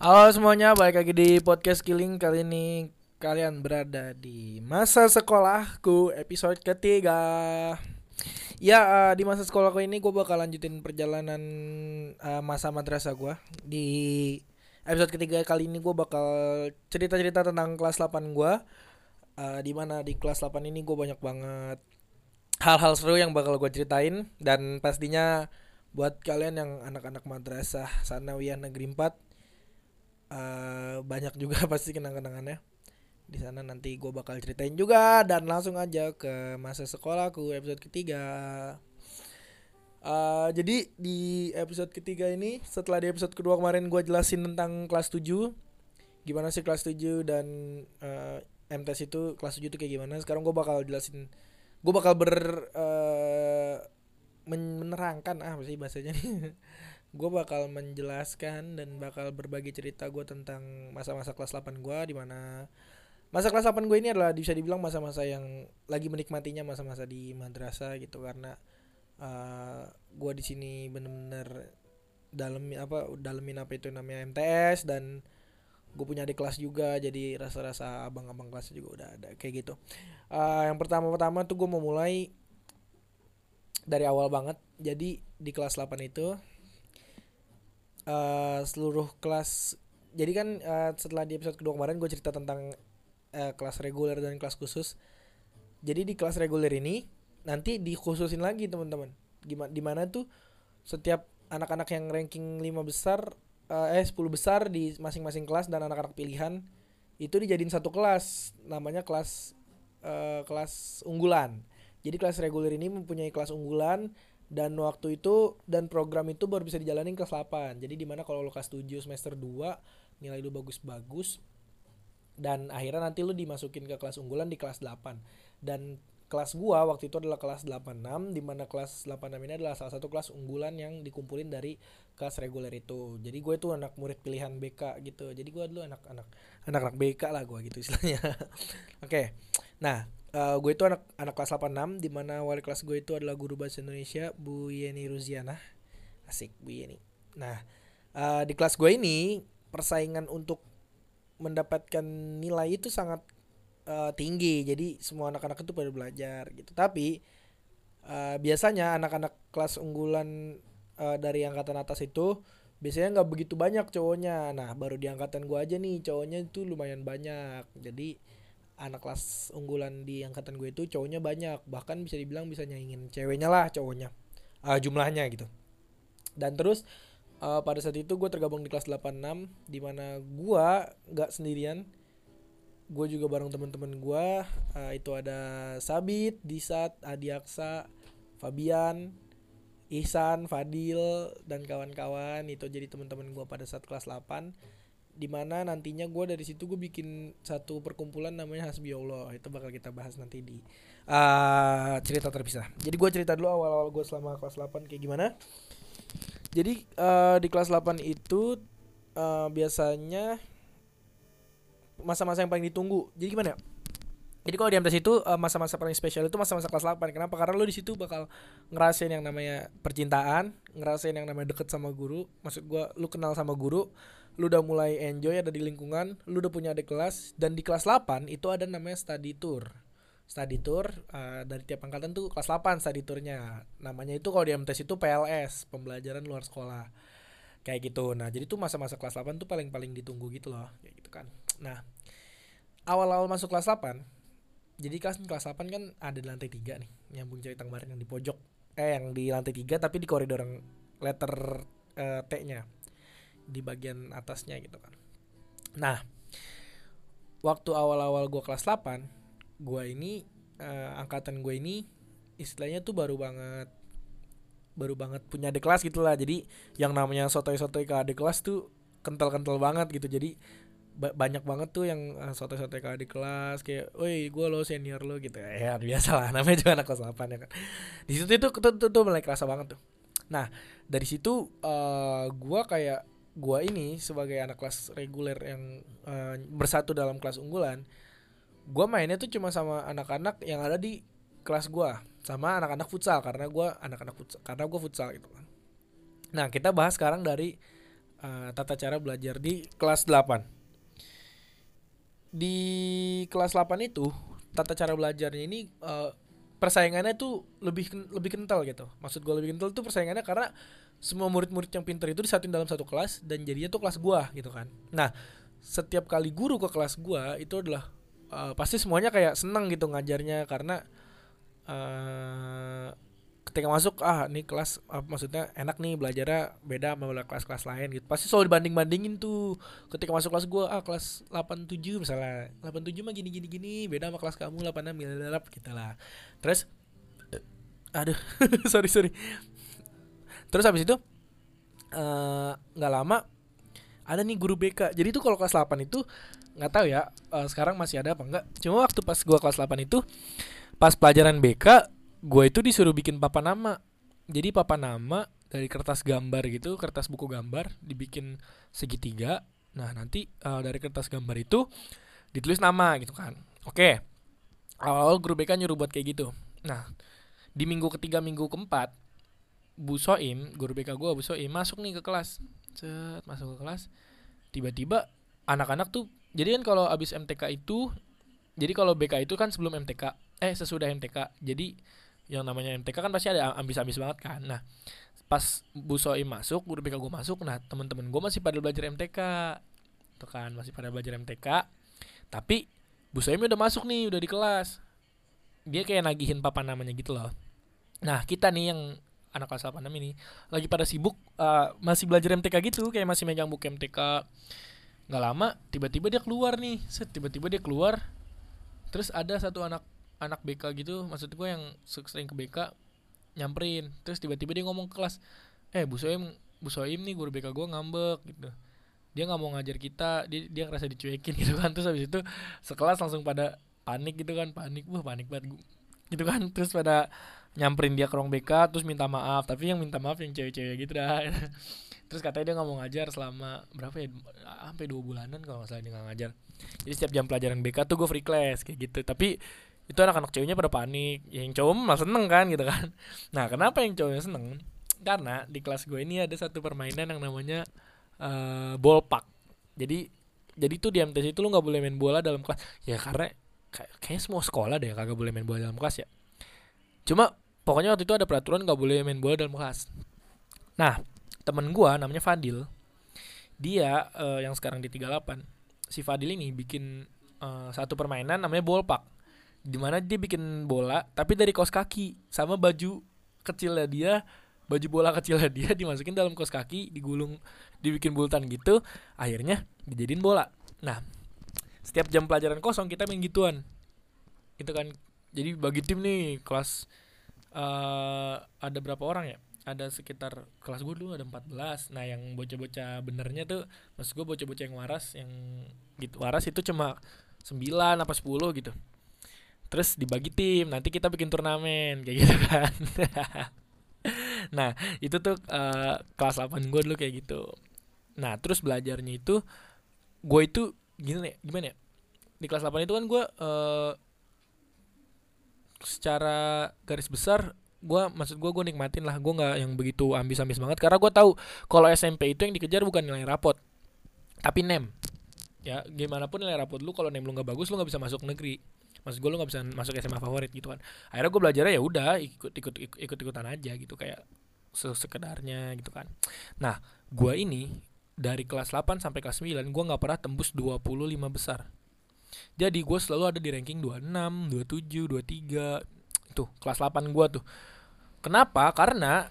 Halo semuanya, balik lagi di podcast Killing. Kali ini kalian berada di masa sekolahku episode ketiga. Ya, uh, di masa sekolahku ini gue bakal lanjutin perjalanan uh, masa madrasah gue Di episode ketiga kali ini gue bakal cerita-cerita tentang kelas 8 gue uh, Di mana di kelas 8 ini gue banyak banget hal-hal seru yang bakal gue ceritain. Dan pastinya buat kalian yang anak-anak madrasah Sanawiyah Negeri 4 uh, banyak juga pasti kenang-kenangannya. Di sana nanti gue bakal ceritain juga dan langsung aja ke masa sekolahku episode ketiga. Uh, jadi di episode ketiga ini setelah di episode kedua kemarin gue jelasin tentang kelas 7 gimana sih kelas 7 dan uh, MTS itu kelas 7 itu kayak gimana sekarang gue bakal jelasin. Gue bakal ber uh, menerangkan ah apa bahasanya nih gue bakal menjelaskan dan bakal berbagi cerita gue tentang masa-masa kelas 8 gue di mana masa kelas 8 gue ini adalah bisa dibilang masa-masa yang lagi menikmatinya masa-masa di madrasah gitu. Karena uh, eh, gue di sini bener-bener dalam apa dalemin apa itu namanya MTS dan gue punya di kelas juga jadi rasa-rasa abang-abang kelas juga udah ada kayak gitu. Uh, yang pertama-pertama tuh gue mau mulai dari awal banget. Jadi di kelas 8 itu uh, seluruh kelas jadi kan uh, setelah di episode kedua kemarin gue cerita tentang uh, kelas reguler dan kelas khusus. Jadi di kelas reguler ini nanti dikhususin lagi teman-teman. Gimana di mana tuh setiap anak-anak yang ranking 5 besar uh, eh 10 besar di masing-masing kelas dan anak-anak pilihan itu dijadiin satu kelas. Namanya kelas uh, kelas unggulan. Jadi kelas reguler ini mempunyai kelas unggulan dan waktu itu dan program itu baru bisa dijalanin kelas 8 jadi di mana kalau lo kelas 7 semester 2 nilai lu bagus-bagus dan akhirnya nanti lu dimasukin ke kelas unggulan di kelas 8 dan kelas gua waktu itu adalah kelas 86 di mana kelas 86 ini adalah salah satu kelas unggulan yang dikumpulin dari kelas reguler itu. Jadi gue itu anak murid pilihan BK gitu. Jadi gue dulu anak-anak anak-anak BK lah gue gitu istilahnya. Oke. Okay. Nah, uh, gue itu anak anak kelas 86 di mana wali kelas gue itu adalah guru bahasa Indonesia Bu Yeni Ruziana. Asik Bu Yeni. Nah uh, di kelas gue ini persaingan untuk mendapatkan nilai itu sangat uh, tinggi. Jadi semua anak-anak itu pada belajar gitu. Tapi uh, biasanya anak-anak kelas unggulan uh, dari angkatan atas itu biasanya nggak begitu banyak cowoknya. Nah baru di angkatan gue aja nih cowoknya itu lumayan banyak. Jadi anak kelas unggulan di angkatan gue itu cowoknya banyak. Bahkan bisa dibilang bisa nyaingin ceweknya lah cowoknya. Uh, jumlahnya gitu. Dan terus uh, pada saat itu gue tergabung di kelas 86 di mana gue nggak sendirian. Gue juga bareng teman-teman gue uh, itu ada Sabit, Disat, Adiaksa, Fabian, Ihsan, Fadil dan kawan-kawan. Itu jadi teman-teman gue pada saat kelas 8 di mana nantinya gue dari situ gue bikin satu perkumpulan namanya Hasbi Allah itu bakal kita bahas nanti di uh, cerita terpisah jadi gue cerita dulu awal-awal gue selama kelas 8 kayak gimana jadi uh, di kelas 8 itu uh, biasanya masa-masa yang paling ditunggu jadi gimana ya jadi kalau di MTS itu masa-masa paling spesial itu masa-masa kelas 8. Kenapa? Karena lo di situ bakal ngerasain yang namanya percintaan, ngerasain yang namanya deket sama guru. Maksud gua lu kenal sama guru, lu udah mulai enjoy ada di lingkungan, lu udah punya adik kelas dan di kelas 8 itu ada namanya study tour. Study tour uh, dari tiap angkatan tuh kelas 8 study tournya. Namanya itu kalau di MTS itu PLS, pembelajaran luar sekolah. Kayak gitu. Nah, jadi tuh masa-masa kelas 8 tuh paling-paling ditunggu gitu loh, kayak gitu kan. Nah, awal-awal masuk kelas 8 jadi kelas kelas 8 kan ada di lantai 3 nih nyambung cerita kemarin yang di pojok eh yang di lantai 3 tapi di koridor yang letter uh, T-nya di bagian atasnya gitu kan. Nah waktu awal-awal gue kelas 8 gue ini uh, angkatan gue ini istilahnya tuh baru banget baru banget punya adik kelas gitu lah. Jadi yang namanya sotoy-sotoy ke adik kelas tuh kental-kental banget gitu. Jadi ba banyak banget tuh yang uh, sotoy-sotoy ke adik kelas kayak, woi gue lo senior lo gitu. Ya biasa lah. Namanya juga anak kelas 8 ya kan. Di situ itu tuh, tuh, tuh mulai kerasa banget tuh. Nah dari situ uh, gue kayak gua ini sebagai anak kelas reguler yang uh, bersatu dalam kelas unggulan gua mainnya tuh cuma sama anak-anak yang ada di kelas gua sama anak-anak futsal karena gua anak-anak futsal karena gua futsal gitu kan. Nah kita bahas sekarang dari uh, tata cara belajar di kelas 8 di kelas 8 itu tata cara belajarnya ini uh, persaingannya tuh lebih lebih kental gitu. Maksud gue lebih kental tuh persaingannya karena semua murid-murid yang pinter itu disatuin dalam satu kelas dan jadinya tuh kelas gua gitu kan. Nah setiap kali guru ke kelas gua itu adalah uh, pasti semuanya kayak senang gitu ngajarnya karena uh, ketika masuk ah nih kelas uh, maksudnya enak nih belajarnya beda sama kelas-kelas lain gitu. Pasti selalu dibanding bandingin tuh. Ketika masuk kelas gue ah kelas 87 misalnya 87 mah gini gini gini beda sama kelas kamu 86 miliar gitu lah terus aduh sorry sorry. Terus habis itu eh, nggak uh, lama ada nih guru BK jadi tuh kalau kelas 8 itu nggak tahu ya uh, sekarang masih ada apa enggak cuma waktu pas gua kelas 8 itu pas pelajaran BK gue itu disuruh bikin papan nama. Jadi papan nama dari kertas gambar gitu kertas buku gambar dibikin segitiga. Nah nanti uh, dari kertas gambar itu ditulis nama gitu kan. Oke awal-awal guru BK nyuruh buat kayak gitu. Nah di minggu ketiga minggu keempat Bu Soim guru BK gue Bu Soim masuk nih ke kelas. Set masuk ke kelas. Tiba-tiba anak-anak tuh jadi kan kalau abis MTK itu jadi kalau BK itu kan sebelum MTK eh sesudah MTK jadi yang namanya MTK kan pasti ada ambis-ambis banget kan. Nah pas Bu Soim masuk guru BK gue masuk nah teman-teman gue masih pada belajar MTK tuh kan masih pada belajar MTK tapi Bu Soim udah masuk nih udah di kelas. Dia kayak nagihin papa namanya gitu loh. Nah kita nih yang anak kelas 86 ini lagi pada sibuk uh, masih belajar MTK gitu kayak masih megang buku MTK nggak lama tiba-tiba dia keluar nih. Tiba-tiba dia keluar. Terus ada satu anak anak BK gitu maksud gue yang sering ke BK nyamperin. Terus tiba-tiba dia ngomong ke kelas eh Bu Soim Bu Soim nih guru BK gue ngambek gitu. Dia nggak mau ngajar kita dia dia ngerasa dicuekin gitu kan. Terus habis itu sekelas langsung pada panik gitu kan panik wah panik banget gitu kan. Terus pada nyamperin dia ke ruang BK terus minta maaf. Tapi yang minta maaf yang cewek-cewek gitu dah. Terus katanya dia nggak mau ngajar selama berapa ya? Sampai dua bulanan kalau nggak salah dia nggak ngajar. Jadi setiap jam pelajaran BK tuh gue free class kayak gitu. Tapi itu anak-anak ceweknya pada panik. Yang cowok malah seneng kan gitu kan. Nah kenapa yang cowoknya seneng? Karena di kelas gue ini ada satu permainan yang namanya uh, ball park jadi jadi tuh di MTS itu lu nggak boleh main bola dalam kelas. Ya karena kayak kayaknya semua sekolah deh kagak boleh main bola dalam kelas ya. Cuma pokoknya waktu itu ada peraturan nggak boleh main bola dalam kelas. Nah temen gue namanya Fadil dia uh, yang sekarang di 38 si Fadil ini bikin uh, satu permainan namanya ball park di mana dia bikin bola tapi dari kaos kaki sama baju kecilnya dia baju bola kecilnya dia dimasukin dalam kaos kaki digulung dibikin bulatan gitu akhirnya dijadiin bola. Nah setiap jam pelajaran kosong kita main gituan. Itu kan. Jadi bagi tim nih kelas uh, ada berapa orang ya? Ada sekitar kelas gue dulu ada 14 nah yang bocah-bocah benernya tuh maksud gue bocah-bocah yang waras yang gitu waras itu cuma 9 apa 10 gitu terus dibagi tim nanti kita bikin turnamen kayak gitu kan. Nah itu tuh uh, kelas 8 gue dulu kayak gitu. Nah terus belajarnya itu gue itu gini gimana ya? Di kelas 8 itu kan gue uh, secara garis besar gue maksud gue gue nikmatin lah. Gue nggak yang begitu ambis-ambis banget. Karena gue tahu kalau SMP itu yang dikejar bukan nilai rapot tapi nem. Ya gimana pun nilai rapot lu kalau nem lu nggak bagus lu nggak bisa masuk negeri maksud gue lu nggak bisa masuk SMA favorit gitu kan. Akhirnya gue belajarnya ya udah ikut ikut ikut ikutan aja gitu kayak sekedarnya gitu kan. Nah gue ini dari kelas 8 sampai kelas 9 gue nggak pernah tembus 25 besar. Jadi gue selalu ada di ranking 26 27 23 tuh kelas 8 gue tuh. Kenapa? Karena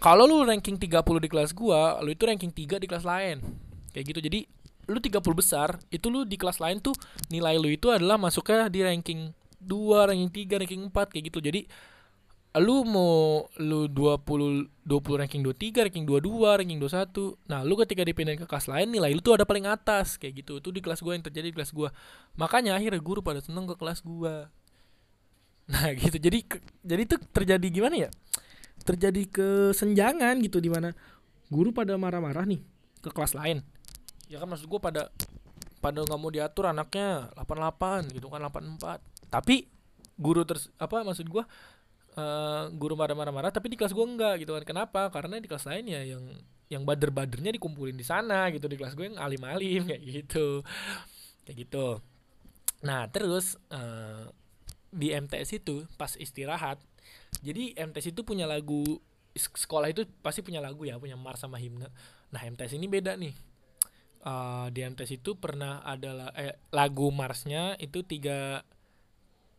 kalau lu ranking 30 di kelas gue lu itu ranking 3 di kelas lain. Kayak gitu. Jadi lu 30 besar itu lu di kelas lain tuh nilai lu itu adalah masuknya di ranking 2, ranking 3, ranking 4 kayak gitu. Jadi lu mau lu 20 20 ranking 23, ranking 22, ranking 21. Nah, lu ketika dipindahin ke kelas lain nilai lu tuh ada paling atas kayak gitu. Itu di kelas gua yang terjadi di kelas gua. Makanya akhirnya guru pada seneng ke kelas gua. Nah, gitu. Jadi ke, jadi tuh terjadi gimana ya? Terjadi kesenjangan gitu di mana guru pada marah-marah nih ke kelas lain ya kan maksud gue pada pada nggak mau diatur anaknya 88 gitu kan 84 tapi guru terus apa maksud gue uh, guru marah-marah marah tapi di kelas gue enggak gitu kan. Kenapa? Karena di kelas lain ya yang yang bader-badernya dikumpulin di sana gitu. Di kelas gue yang alim-alim kayak gitu. Kayak gitu. Nah terus uh, di MTS itu pas istirahat jadi MTS itu punya lagu sekolah itu pasti punya lagu ya punya mars sama himne. Nah MTS ini beda nih uh, di MTS itu pernah ada eh, lagu marsnya itu tiga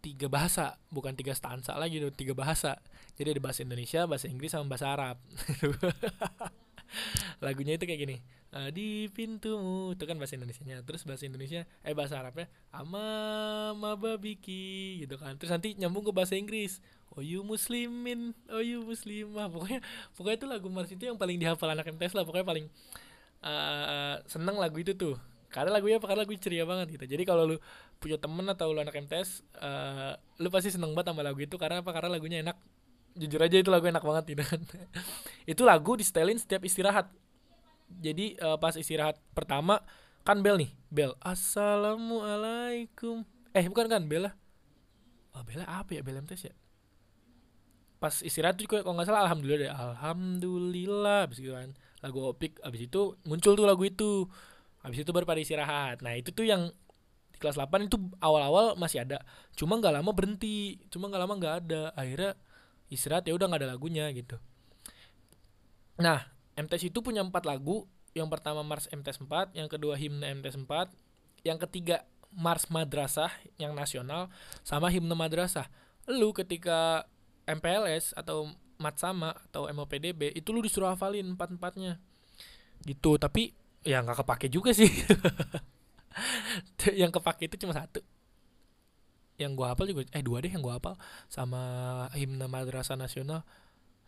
tiga bahasa bukan tiga stansa lagi tuh tiga bahasa. Jadi ada bahasa Indonesia bahasa Inggris sama bahasa Arab. Lagunya itu kayak gini uh, di pintumu itu kan bahasa Indonesia nya terus bahasa Indonesia eh bahasa Arabnya ama mababiki gitu kan. Terus nanti nyambung ke bahasa Inggris oh you muslimin? Oh you muslimah? Pokoknya pokoknya itu lagu mars itu yang paling dihafal anak MTS lah. Pokoknya paling uh, seneng lagu itu tuh. Karena lagunya apa? Karena lagu ceria banget gitu. Jadi kalau lu punya temen atau lu anak MTS uh, lu pasti seneng banget sama lagu itu. Karena apa? Karena lagunya enak. Jujur aja itu lagu enak banget gitu kan. Itu lagu di setelin setiap istirahat. Jadi uh, pas istirahat pertama kan bel nih. Bel assalamualaikum. Eh bukan kan bel lah. Oh bel apa ya? Bel MTS ya? Pas istirahat tuh kalau nggak salah alhamdulillah deh. Alhamdulillah abis gitu kan lagu opik abis itu muncul tuh lagu itu. Abis itu baru pada istirahat. Nah itu tuh yang di kelas 8 itu awal-awal masih ada. Cuma nggak lama berhenti cuma nggak lama nggak ada. Akhirnya istirahat ya udah nggak ada lagunya gitu. Nah MTS itu punya empat lagu. Yang pertama Mars MTS 4 yang kedua himne MTS 4 yang ketiga Mars Madrasah yang nasional sama himne madrasah. Lu ketika MPLS atau Matsama atau MOPDB itu lu disuruh hafalin empat empatnya gitu tapi ya nggak kepake juga sih. Yang kepake itu cuma satu. Yang gua hafal juga eh dua deh yang gua hafal sama himne madrasah nasional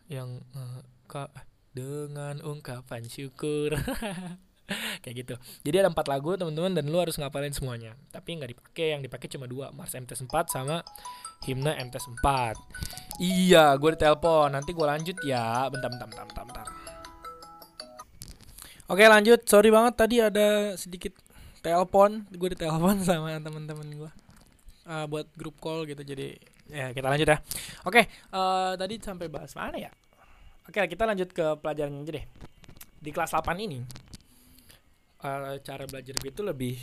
yang uh, ka, dengan ungkapan syukur kayak gitu. Jadi ada empat lagu teman-teman dan lu harus ngapalin semuanya. Tapi nggak dipakai yang dipakai cuma dua Mars MTS 4 sama himne MTS 4 iya gue ditelepon. Nanti gue lanjut ya. Bentar bentar bentar bentar, bentar. oke lanjut. Sorry banget tadi ada sedikit telepon. Gue ditelepon sama teman-teman gue uh, buat grup call gitu jadi ya kita lanjut ya. Oke uh, tadi sampai bahas mana ya? Oke kita lanjut ke pelajaran aja deh. Di kelas 8 ini uh, cara belajar gue itu lebih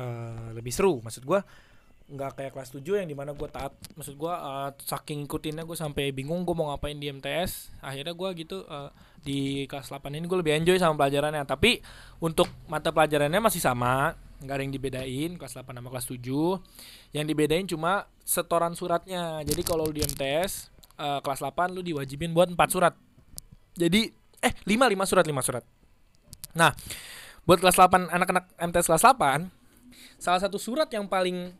uh, lebih seru. Maksud gue nggak kayak kelas 7 yang di mana gue taat. Maksud gue uh, saking ikutinnya gue sampai bingung gue mau ngapain di MTS akhirnya gue gitu uh, di kelas 8 ini gue lebih enjoy sama pelajarannya. Tapi untuk mata pelajarannya masih sama nggak ada yang dibedain kelas 8 sama kelas 7 yang dibedain cuma setoran suratnya. Jadi kalau di MTS uh, kelas 8 lu diwajibin buat 4 surat. Jadi eh 5 5 surat 5 surat nah buat kelas 8 anak-anak MTS kelas 8 salah satu surat yang paling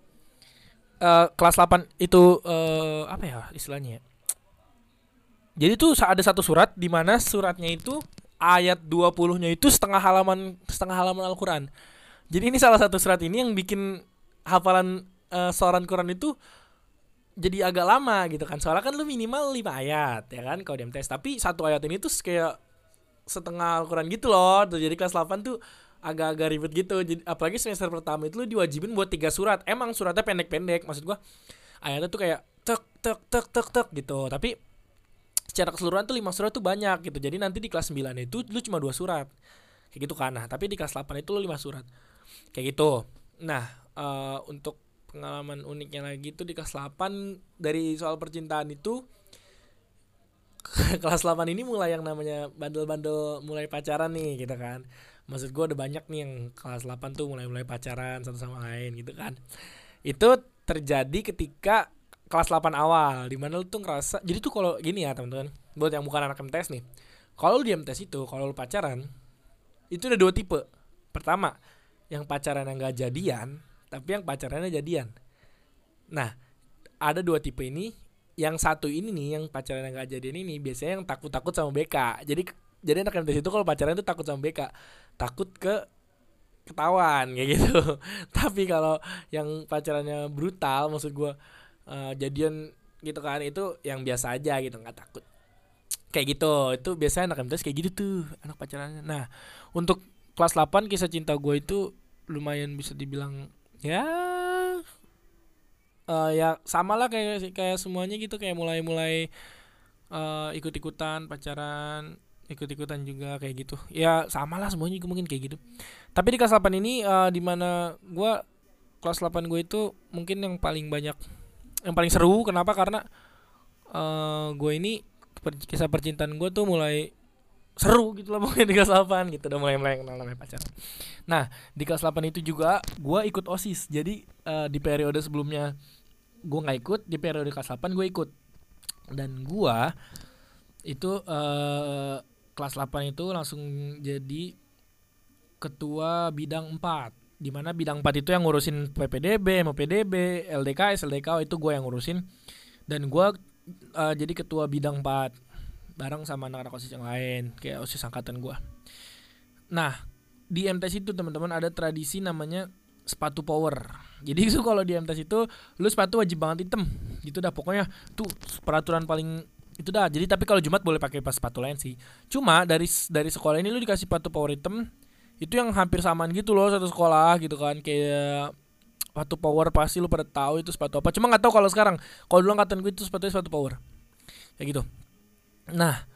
uh, kelas 8 itu uh, apa ya istilahnya ya? Jadi tuh ada satu surat di mana suratnya itu ayat 20-nya itu setengah halaman setengah halaman Al-Qur'an. Jadi ini salah satu surat ini yang bikin hafalan uh, seorang Quran itu jadi agak lama gitu kan. Soalnya kan lu minimal 5 ayat ya kan kalau di MTS. Tapi satu ayat ini tuh kayak setengah Al-Quran gitu loh. Tuh, jadi kelas 8 tuh agak-agak ribet gitu. Jadi apalagi semester pertama itu lu diwajibin buat tiga surat. Emang suratnya pendek-pendek. Maksud gua ayatnya tuh kayak tek tek tek tek tek gitu. Tapi secara keseluruhan tuh lima surat tuh banyak gitu. Jadi nanti di kelas 9 itu lu cuma dua surat. Kayak gitu kan. Nah, tapi di kelas 8 itu lu lima surat kayak gitu nah uh, untuk pengalaman uniknya lagi tuh di kelas 8 dari soal percintaan itu kelas 8 ini mulai yang namanya bandel-bandel mulai pacaran nih gitu kan. Maksud gue ada banyak nih yang kelas 8 tuh mulai-mulai pacaran satu sama lain gitu kan. Itu terjadi ketika kelas 8 awal di mana lu tuh ngerasa jadi tuh kalau gini ya teman-teman buat yang bukan anak MTS nih. Kalau lu di MTS itu kalau lu pacaran itu ada dua tipe. Pertama yang pacaran yang gak jadian tapi yang pacarannya jadian. Nah ada dua tipe ini yang satu ini nih yang pacaran yang gak jadian ini biasanya yang takut takut sama BK jadi jadi anak MTS itu kalau pacaran itu takut sama BK takut ke ketahuan kayak gitu. Tapi kalau yang pacarannya brutal maksud gue uh, jadian gitu kan itu yang biasa aja gitu nggak takut. Kayak gitu itu biasanya anak MTS kayak gitu tuh anak pacarannya. Nah untuk kelas 8 kisah cinta gue itu lumayan bisa dibilang ya uh, ya sama lah kayak kayak semuanya gitu kayak mulai mulai uh, ikut ikutan pacaran ikut-ikutan juga kayak gitu. Ya sama lah semuanya juga mungkin kayak gitu. Tapi di kelas 8 ini uh, di mana gue kelas 8 gue itu mungkin yang paling banyak yang paling seru. Kenapa? Karena uh, gue ini kisah percintaan gue tuh mulai seru gitu lah pokoknya di kelas 8 gitu udah mulai mulai kenal namanya pacar. Nah di kelas 8 itu juga gue ikut osis jadi uh, di periode sebelumnya gue nggak ikut di periode kelas 8 gue ikut. Dan gue itu uh, kelas 8 itu langsung jadi ketua bidang 4 di mana bidang 4 itu yang ngurusin PPDB, MPDB, LDKS, LDK itu gue yang ngurusin. Dan gue uh, jadi ketua bidang 4 bareng sama anak-anak OSIS yang lain kayak OSIS angkatan gue nah di MTS itu teman-teman ada tradisi namanya sepatu power. Jadi itu kalau di MTS itu lu sepatu wajib banget hitam. Gitu dah pokoknya tuh peraturan paling itu dah. Jadi tapi kalau Jumat boleh pakai pas sepatu lain sih. Cuma dari dari sekolah ini lu dikasih sepatu power item itu yang hampir samaan gitu loh satu sekolah gitu kan. Kayak sepatu power pasti lu pada tahu itu sepatu apa. Cuma nggak tahu kalau sekarang. Kalau dulu angkatan gue itu sepatu sepatu power. Kayak gitu nah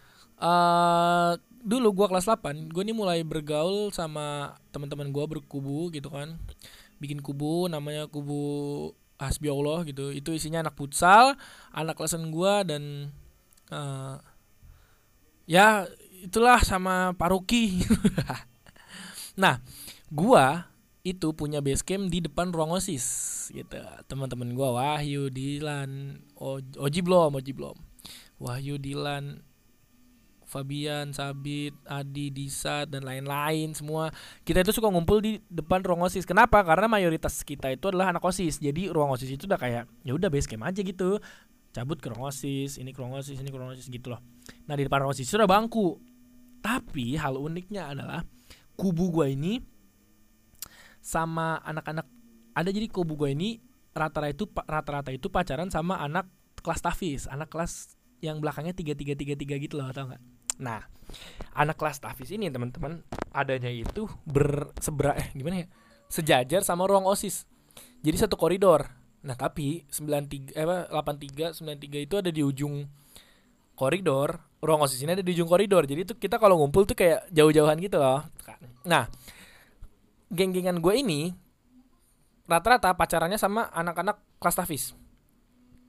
uh, dulu gue kelas 8 gue ini mulai bergaul sama teman-teman gue berkubu gitu kan. Bikin kubu namanya kubu Hasbi Allah gitu. Itu isinya anak futsal anak kelasan gue dan uh, ya itulah sama Paruki. Nah gua itu punya base camp di depan ruang osis gitu. Teman-teman gua Wahyu Dilan Oji belum Oji belum Wahyu Dilan Fabian, Sabit, Adi, Disa dan lain-lain semua kita itu suka ngumpul di depan ruang osis. Kenapa? Karena mayoritas kita itu adalah anak osis. Jadi ruang osis itu udah kayak ya udah base camp aja gitu cabut ke ruang osis ini ke ruang osis ini ke ruang osis gitu loh nah di depan ruang osis sudah bangku tapi hal uniknya adalah kubu gue ini sama anak-anak ada jadi kubu gue ini rata-rata itu rata-rata itu pacaran sama anak kelas tafis anak kelas yang belakangnya tiga tiga tiga tiga gitu loh tau nggak nah anak kelas tafis ini teman-teman adanya itu bersebra eh gimana ya sejajar sama ruang osis jadi satu koridor Nah, tapi 93 eh apa 83 93 itu ada di ujung koridor, ruang OSIS ini ada di ujung koridor. Jadi itu kita kalau ngumpul tuh kayak jauh-jauhan gitu loh. Nah, geng-gengan gue ini rata-rata pacarannya sama anak-anak kelas tafis.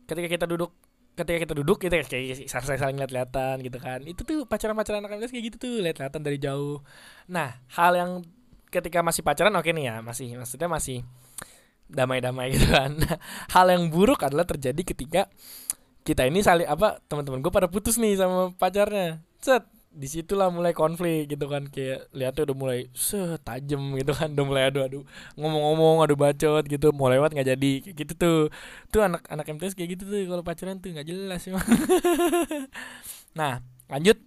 Ketika kita duduk ketika kita duduk kita kayak saling saling lihat-lihatan gitu kan. Itu tuh pacaran-pacaran anak-anak kayak gitu tuh, lihat-lihatan dari jauh. Nah, hal yang ketika masih pacaran oke okay nih ya, masih maksudnya masih damai-damai gitu kan. Hal yang buruk adalah terjadi ketika kita ini saling apa teman-teman gue pada putus nih sama pacarnya. Set di situlah mulai konflik gitu kan. Kayak lihatnya udah mulai setajam gitu kan. Udah mulai adu adu ngomong-ngomong adu bacot gitu. Mau lewat nggak jadi kayak gitu tuh. Tuh anak anak MTS kayak gitu tuh. Kalau pacaran tuh nggak jelas sih nah lanjut.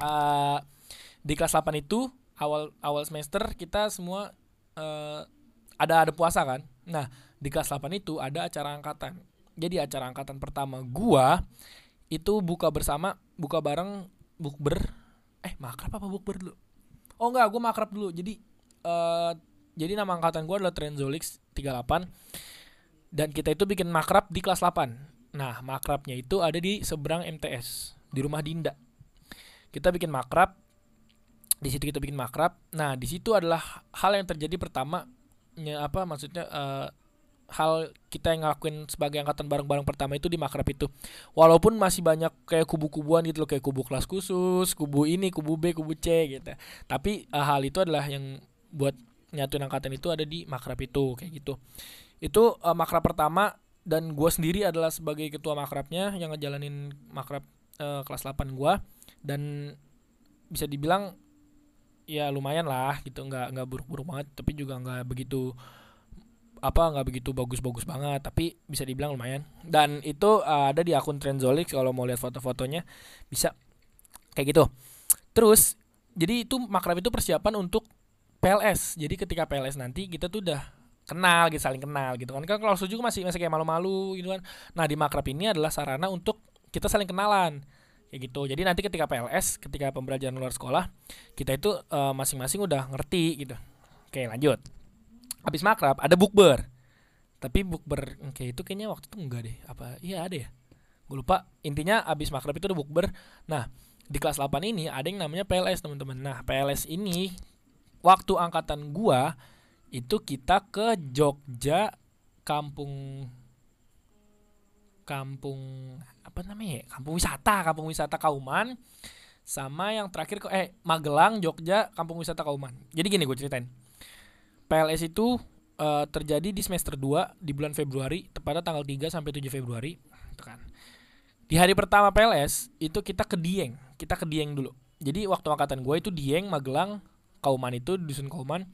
Uh, di kelas 8 itu awal awal semester kita semua uh, ada ada puasa kan. Nah di kelas 8 itu ada acara angkatan. Jadi acara angkatan pertama gua itu buka bersama buka bareng bukber. Eh makrab apa bukber dulu? Oh enggak gua makrab dulu. Jadi uh, jadi nama angkatan gua adalah Trenzolix 38 dan kita itu bikin makrab di kelas 8 nah makrabnya itu ada di seberang MTS di rumah Dinda. Kita bikin makrab. Di situ kita bikin makrab. Nah di situ adalah hal yang terjadi pertama apa maksudnya uh, hal kita yang ngelakuin sebagai angkatan bareng-bareng pertama itu di makrab itu. Walaupun masih banyak kayak kubu-kubuan gitu loh kayak kubu kelas khusus kubu ini kubu B kubu C gitu. Tapi uh, hal itu adalah yang buat nyatuin angkatan itu ada di makrab itu kayak gitu. Itu uh, makrab pertama dan gue sendiri adalah sebagai ketua makrabnya yang ngejalanin makrab uh, kelas 8 gue dan bisa dibilang ya lumayan lah gitu nggak nggak buruk-buruk banget tapi juga nggak begitu apa nggak begitu bagus-bagus banget tapi bisa dibilang lumayan. Dan itu uh, ada di akun Trendzolik kalau mau lihat foto-fotonya bisa. Kayak gitu. Terus jadi itu makrab itu persiapan untuk PLS jadi ketika PLS nanti kita tuh udah kenal gitu saling kenal gitu kan. Kan kalau juga masih masih kayak malu-malu gitu kan. Nah di makrab ini adalah sarana untuk kita saling kenalan kayak gitu. Jadi nanti ketika PLS ketika pembelajaran luar sekolah kita itu uh, masing-masing udah ngerti gitu. Oke lanjut habis makrab ada bukber. Tapi bukber kayak itu kayaknya waktu itu enggak deh. Apa iya ada ya? Gue lupa. Intinya abis makrab itu ada bukber. Nah di kelas 8 ini ada yang namanya PLS teman-teman. Nah PLS ini waktu angkatan gua itu kita ke Jogja kampung kampung apa namanya ya? Kampung wisata kampung wisata Kauman sama yang terakhir ke eh Magelang Jogja kampung wisata Kauman. Jadi gini gue ceritain PLS itu uh, terjadi di semester 2 di bulan Februari tepatnya tanggal 3 sampai 7 Februari gitu kan. Di hari pertama PLS itu kita ke Dieng kita ke Dieng dulu. Jadi waktu angkatan gue itu Dieng Magelang Kauman itu dusun Kauman.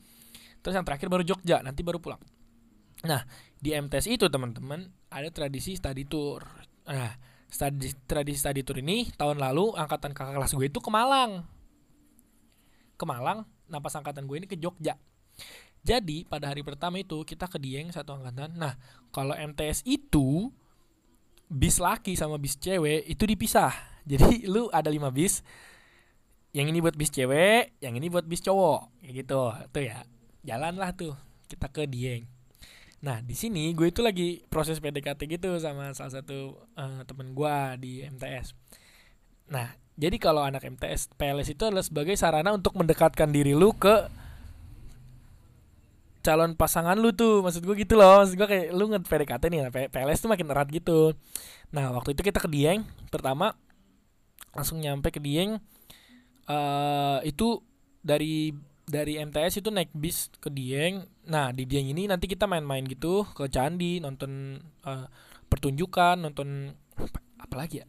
Terus yang terakhir baru Jogja nanti baru pulang. Nah di MTS itu teman-teman ada tradisi study tour. Nah study, tradisi study tour ini tahun lalu angkatan kakak kelas gue itu ke Malang. Ke Malang nah pas angkatan gue ini ke Jogja jadi pada hari pertama itu kita ke Dieng satu angkatan. Nah kalau MTS itu bis laki sama bis cewek itu dipisah. Jadi lu ada lima bis. Yang ini buat bis cewek yang ini buat bis cowok. Kayak gitu. Tuh ya jalan lah tuh. Kita ke Dieng. Nah di sini gue itu lagi proses PDKT gitu sama salah satu uh, temen gue di MTS nah jadi kalau anak MTS PLS itu adalah sebagai sarana untuk mendekatkan diri lu ke calon pasangan lu tuh maksud gue gitu loh maksud gue kayak lu nge PDKT nih nah, PLS tuh makin erat gitu nah waktu itu kita ke Dieng pertama langsung nyampe ke Dieng uh, itu dari dari MTS itu naik bis ke Dieng. Nah di Dieng ini nanti kita main-main gitu ke candi, nonton uh, pertunjukan, nonton apa, apa lagi ya?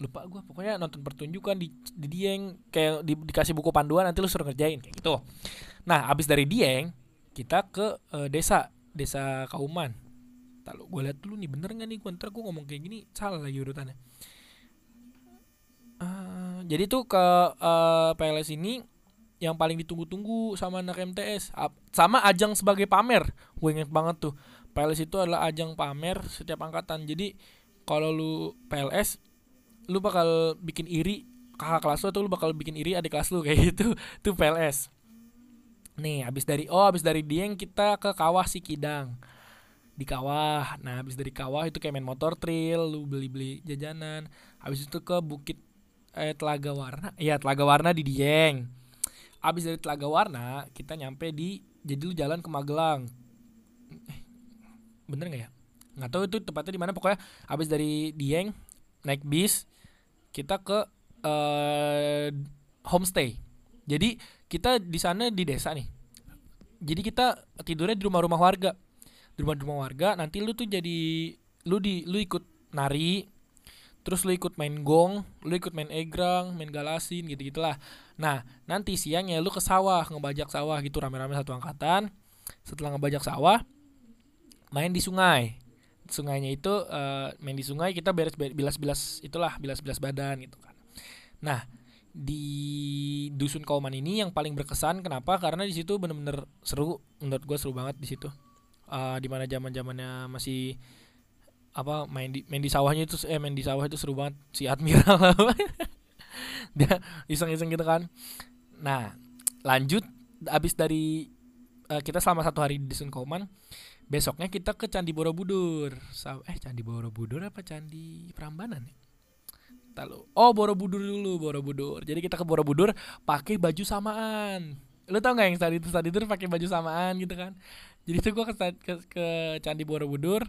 Lupa gue pokoknya nonton pertunjukan di, di Dieng kayak di, dikasih buku panduan nanti lu suruh ngerjain kayak gitu. Nah abis dari Dieng kita ke uh, desa desa Kauman. Lalu gue lihat dulu nih bener nggak nih gue ntar gue ngomong kayak gini salah lagi urutannya. Uh, jadi tuh ke uh, PLS ini yang paling ditunggu-tunggu sama anak MTS sama ajang sebagai pamer. Gue inget banget tuh. PLS itu adalah ajang pamer setiap angkatan. Jadi kalau lu PLS lu bakal bikin iri. Kakak kelas lu atau lu bakal bikin iri adik kelas lu kayak gitu. Tuh PLS nih habis dari oh habis dari Dieng kita ke Kawah Sikidang di Kawah. Nah habis dari Kawah itu kayak main motor trail lu beli-beli jajanan. Habis itu ke Bukit eh, Telaga Warna. Iya Telaga Warna di Dieng. Abis dari Telaga Warna kita nyampe di jadi lu jalan ke Magelang. Eh, bener nggak ya? Nggak tahu itu tepatnya di mana. Pokoknya abis dari Dieng naik bis kita ke uh, homestay. Jadi kita di sana di desa nih. Jadi kita tidurnya di rumah-rumah warga. Di rumah-rumah warga nanti lu tuh jadi lu di lu ikut nari terus lu ikut main gong lu ikut main egrang main galasin gitu gitulah nah nanti siangnya lu ke sawah ngebajak sawah gitu rame-rame satu angkatan. Setelah ngebajak sawah main di sungai. Sungainya itu uh, main di sungai kita beres bilas-bilas itulah bilas-bilas badan gitu kan. Nah di dusun Kauman ini yang paling berkesan. Kenapa? Karena di situ bener-bener seru. Menurut gue seru banget di situ. Uh, di mana zaman zamannya masih apa main di main di sawahnya itu eh main di sawah itu seru banget. Si admiral dia iseng-iseng gitu kan. Nah lanjut. Abis dari uh, kita selama satu hari di Sunkoman besoknya kita ke Candi Borobudur. Eh Candi Borobudur apa Candi Prambanan ya Tahu. Oh Borobudur dulu Borobudur. Jadi kita ke Borobudur pakai baju samaan. Lu tau gak yang tadi itu tadi itu pakai baju samaan gitu kan? Jadi itu gua ke, ke, ke Candi Borobudur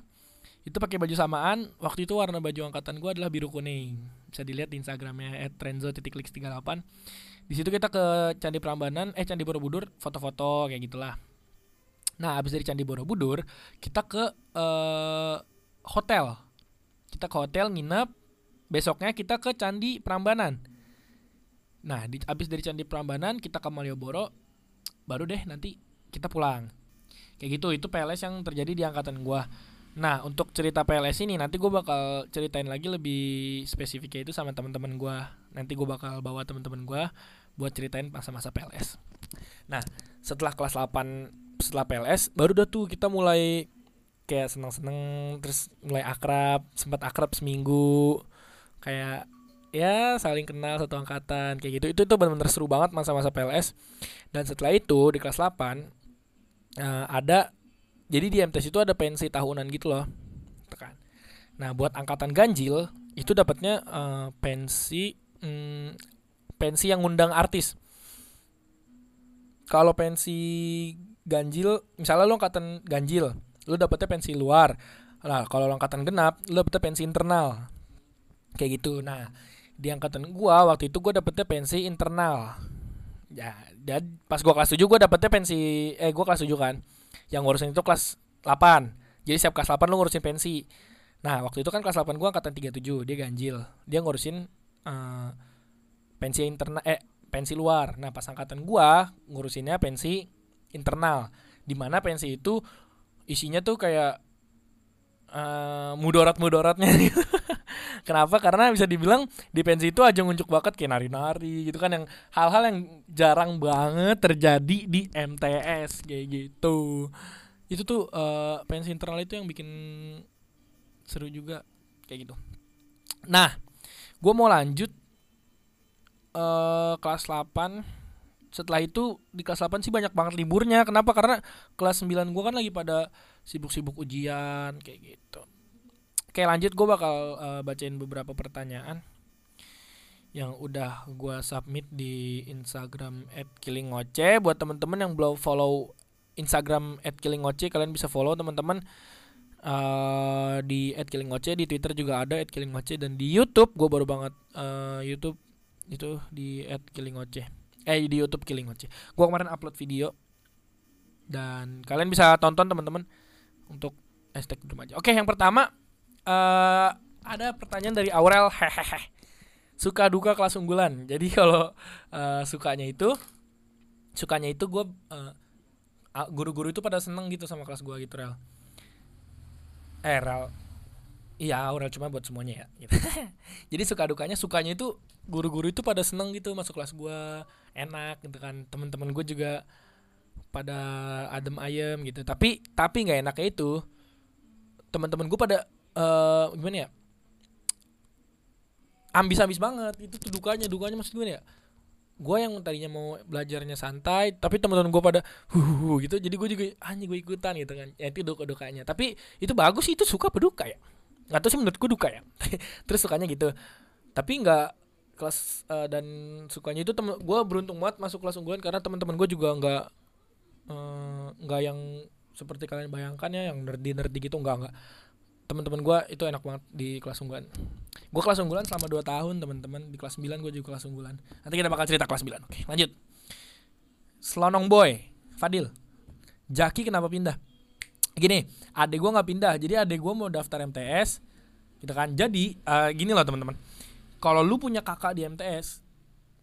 itu pakai baju samaan waktu itu warna baju angkatan gue adalah biru kuning bisa dilihat di instagramnya @trenzo.lix38 di situ kita ke Candi Prambanan eh Candi Borobudur foto-foto kayak gitulah nah abis dari Candi Borobudur kita ke uh, hotel kita ke hotel nginep besoknya kita ke Candi Prambanan nah di, abis dari Candi Prambanan kita ke Malioboro baru deh nanti kita pulang kayak gitu itu PLS yang terjadi di angkatan gue Nah untuk cerita PLS ini nanti gue bakal ceritain lagi lebih spesifiknya itu sama teman-teman gue. Nanti gue bakal bawa teman-teman gue buat ceritain masa-masa PLS. Nah setelah kelas 8 setelah PLS baru dah tuh kita mulai kayak seneng-seneng terus mulai akrab sempat akrab seminggu kayak ya saling kenal satu angkatan kayak gitu. Itu itu benar-benar seru banget masa-masa PLS dan setelah itu di kelas 8 uh, eh, ada jadi di MTS itu ada pensi tahunan gitu loh. Kan. Nah buat angkatan ganjil itu dapatnya uh, pensi um, pensi yang ngundang artis. Kalau pensi ganjil misalnya lo angkatan ganjil lo dapetnya pensi luar. Nah kalau lo angkatan genap lo dapetnya pensi internal kayak gitu. Nah di angkatan gua waktu itu gua dapetnya pensi internal. Ya dan pas gua kelas 7 gua dapetnya pensi eh gua kelas 7 kan. Yang ngurusin itu kelas 8 jadi setiap kelas 8 lo ngurusin pensi. Nah waktu itu kan kelas 8 gua angkatan 37 dia ganjil. Dia ngurusin uh, pensi internal eh pensi luar. Nah pas angkatan gua ngurusinnya pensi internal. Di mana pensi itu isinya tuh kayak uh, mudarat-mudaratnya Kenapa? Karena bisa dibilang di pensi itu aja ngunjuk bakat kayak nari-nari gitu kan yang hal-hal yang jarang banget terjadi di MTS kayak gitu. Itu tuh uh, pensi internal itu yang bikin seru juga kayak gitu. Nah, gue mau lanjut uh, kelas 8 setelah itu di kelas 8 sih banyak banget liburnya. Kenapa? Karena kelas 9 gue kan lagi pada sibuk-sibuk ujian kayak gitu. Oke lanjut. Gue bakal uh, bacain beberapa pertanyaan yang udah gue submit di Instagram @killingoce buat temen-temen yang belum follow Instagram @killingoce kalian bisa follow teman-teman uh, di @killingoce di Twitter juga ada @killingoce dan di YouTube gue baru banget uh, YouTube itu di @killingoce eh di YouTube killingoce gue kemarin upload video. Dan kalian bisa tonton teman-teman untuk hashtag remaja oke yang pertama uh, ada pertanyaan dari Aurel. Hehehe. Suka duka kelas unggulan. Jadi kalau uh, sukanya itu sukanya itu gue uh, guru-guru itu pada seneng gitu sama kelas gue gitu rel. Eh rel. Iya Aurel cuma buat semuanya ya gitu. jadi suka dukanya sukanya itu guru-guru itu pada seneng gitu masuk kelas gue enak gitu kan. Teman-teman gue juga pada adem ayem gitu. Tapi tapi nggak enaknya itu teman-teman gue pada uh, gimana ya? Ambis-ambis banget. Itu tuh dukanya dukanya maksud gue ya? Gue yang tadinya mau belajarnya santai tapi teman-teman gue pada huh gitu. Jadi gue juga hanya gue ikutan gitu kan. Ya itu duka dukanya. Tapi itu bagus itu suka peduka ya? Nggak tahu sih menurutku duka ya. Terus sukanya gitu. Tapi nggak kelas uh, dan sukanya itu temen gue beruntung banget masuk kelas unggulan karena teman-teman gue juga nggak eh, nggak uh, yang seperti kalian bayangkan ya yang nerdy nerdy gitu. Nggak nggak teman-teman gue itu enak banget di kelas unggulan. Gue kelas unggulan selama 2 tahun teman-teman. Di kelas 9 gue juga kelas unggulan. Nanti kita bakal cerita kelas 9 oke lanjut. Slonong Boy Fadil. Jaki kenapa pindah? Gini adek gue nggak pindah jadi adek gue mau daftar MTS gitu kan. Jadi uh, gini loh teman-teman. Kalau lu punya kakak di MTS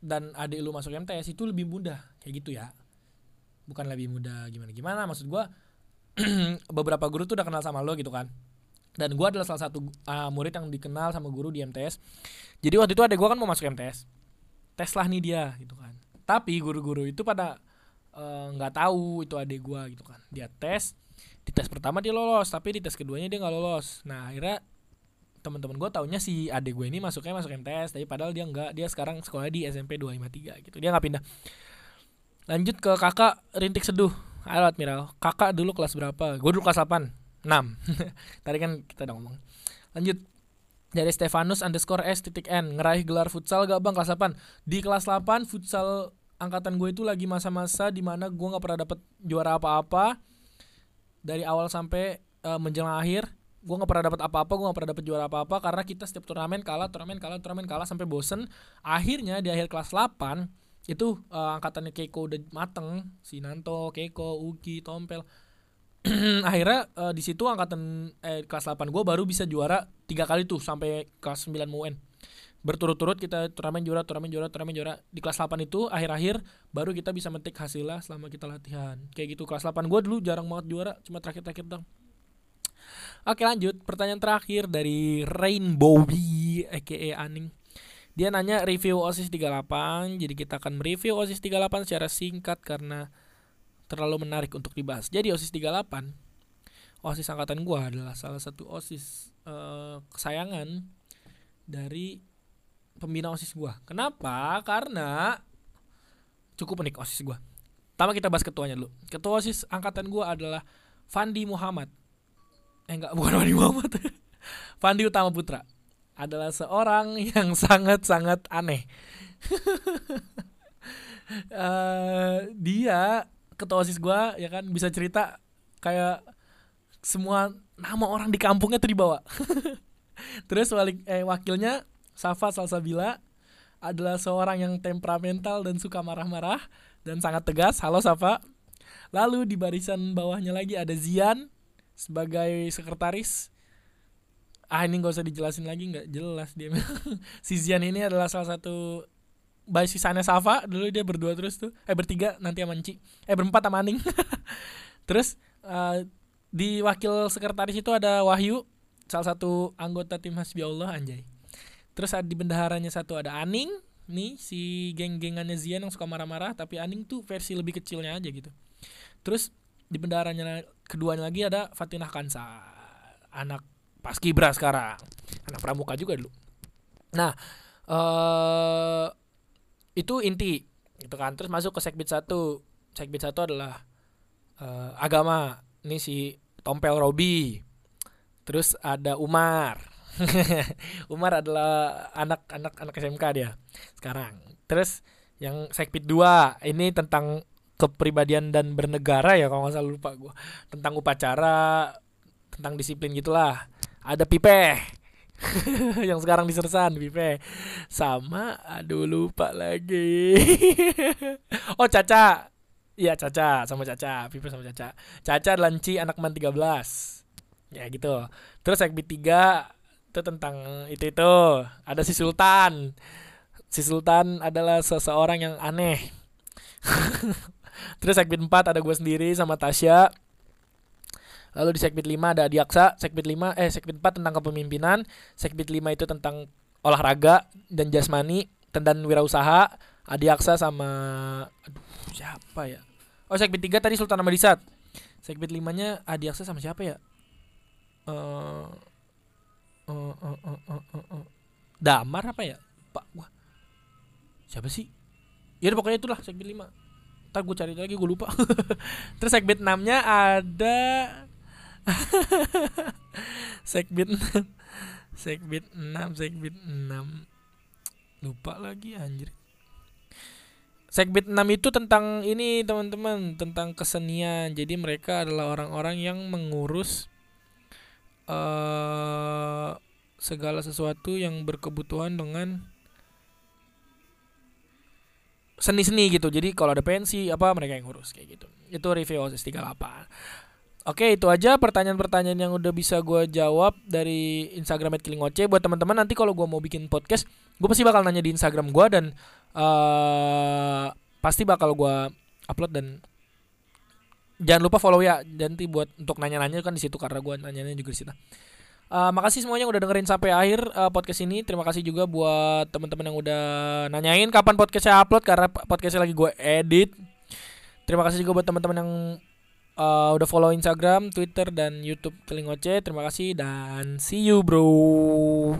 dan adik lu masuk MTS itu lebih mudah. Kayak gitu ya. Bukan lebih mudah gimana gimana maksud gue beberapa guru tuh udah kenal sama lo gitu kan dan gue adalah salah satu uh, murid yang dikenal sama guru di MTS jadi waktu itu ada gue kan mau masuk MTS tes lah nih dia gitu kan. Tapi guru-guru itu pada eh, nggak uh, tahu itu adik gue gitu kan. Dia tes di tes pertama dia lolos tapi di tes keduanya dia nggak lolos. Nah akhirnya teman-teman gue taunya si adik gue ini masuknya masuk MTS tapi padahal dia nggak dia sekarang sekolah di SMP 253 gitu. Dia nggak pindah. Lanjut ke kakak rintik seduh. Halo Admiral. Kakak dulu kelas berapa? Gue dulu kelas 8 6 Tadi kan kita udah ngomong. Lanjut. Dari Stefanus underscore S titik N Ngeraih gelar futsal gak bang? Kelas 8 Di kelas 8 futsal angkatan gue itu lagi masa-masa di mana gue gak pernah dapet juara apa-apa. Dari awal sampai uh, menjelang akhir gue gak pernah dapet apa-apa gue gak pernah dapet juara apa-apa karena kita setiap turnamen kalah turnamen kalah turnamen kalah sampai bosen. Akhirnya di akhir kelas 8 itu uh, angkatannya Keiko udah mateng. Si Nanto Keiko Uki Tompel akhirnya uh, di situ angkatan eh kelas 8 gue baru bisa juara tiga kali tuh sampai kelas 9 UN berturut-turut kita turnamen juara turnamen juara turnamen juara. Di kelas 8 itu akhir-akhir baru kita bisa metik hasilnya selama kita latihan. Kayak gitu kelas 8 gue dulu jarang banget juara cuma terakhir-terakhir dong Oke lanjut. Pertanyaan terakhir dari Rainbow aka Aning. Dia nanya review OSIS 38 jadi kita akan mereview OSIS 38 secara singkat karena terlalu menarik untuk dibahas. Jadi OSIS 38 OSIS angkatan gua adalah salah satu OSIS uh, kesayangan dari pembina OSIS gua. Kenapa? Karena cukup unik OSIS gua. Pertama kita bahas ketuanya dulu. Ketua OSIS angkatan gua adalah Fandi Muhammad. Eh enggak, bukan Fandi Muhammad. Fandi Utama Putra. adalah seorang yang sangat-sangat aneh. uh, dia ketua osis gue ya kan bisa cerita kayak semua nama orang di kampungnya tuh dibawa. Terus wali, eh, wakilnya Safa Salsabila adalah seorang yang temperamental dan suka marah-marah dan sangat tegas. Halo Safa. Lalu di barisan bawahnya lagi ada Zian sebagai sekretaris. Ah ini gak usah dijelasin lagi nggak jelas dia. si Zian ini adalah salah satu basisanya Safa dulu dia berdua terus tuh. Eh bertiga nanti sama Enci eh berempat sama Aning. Terus uh, di wakil sekretaris itu ada Wahyu salah satu anggota tim Hasbi Allah anjay. Terus di bendaharanya satu ada Aning nih si geng-gengannya Zian yang suka marah-marah tapi Aning tuh versi lebih kecilnya aja gitu. Terus di bendaharanya keduanya lagi ada Fatinah Kansa anak Paskibra sekarang. Anak pramuka juga dulu. Nah eh uh, itu inti gitu kan. Terus masuk ke sekbid satu. Sekbid satu adalah uh, agama. Ini si Tompel Robi. Terus ada Umar. Umar adalah anak-anak anak SMK dia sekarang. Terus yang sekbid dua ini tentang kepribadian dan bernegara ya kalau nggak salah lupa gue tentang upacara tentang disiplin gitulah. Ada Pipe yang sekarang di Sersan Pipe sama aduh lupa lagi. Oh Caca. Iya Caca sama Caca. Pipe sama Caca. Caca Lanci anak man 13 ya gitu. Terus segmen 3 itu tentang itu itu. Ada si Sultan. Si Sultan adalah seseorang yang aneh. Terus segmen 4 ada gue sendiri sama Tasya Lalu di segmen 5 ada Adiaksa, segmen 5 eh segmen 4 tentang kepemimpinan, segmen 5 itu tentang olahraga dan jasmani, tentang wirausaha, Adiaksa sama aduh siapa ya? Oh segmen 3 tadi Sultan Amadisat. Segmen 5-nya Adiaksa sama siapa ya? uh, uh, uh, uh, uh, uh, uh. Damar apa ya? Pak wah. Siapa sih? Ya pokoknya itulah segmen 5 Ntar gue cari lagi gue lupa Terus segmen 6 nya ada Sekbit 6 Sekbit 6 Sekbit 6 Lupa lagi anjir. Sekbit 6 itu tentang ini teman-teman Tentang kesenian. Jadi mereka adalah orang-orang yang mengurus uh, Segala sesuatu yang berkebutuhan dengan Seni-seni gitu. Jadi kalau ada pensi apa mereka yang ngurus kayak gitu. Itu review OSIS 38 Oke itu aja pertanyaan-pertanyaan yang udah bisa gue jawab dari Instagram @kilingoce buat teman-teman nanti kalau gue mau bikin podcast gue pasti bakal nanya di Instagram gue dan uh, pasti bakal gue upload dan jangan lupa follow ya nanti buat untuk nanya-nanya kan di situ karena gue nanya-nanya juga di situ. Uh, makasih semuanya yang udah dengerin sampai akhir uh, podcast ini. Terima kasih juga buat teman-teman yang udah nanyain kapan podcast saya upload karena podcastnya lagi gue edit. Terima kasih juga buat teman-teman yang uh, udah follow Instagram, Twitter dan YouTube Kelingoce. Terima kasih dan see you bro.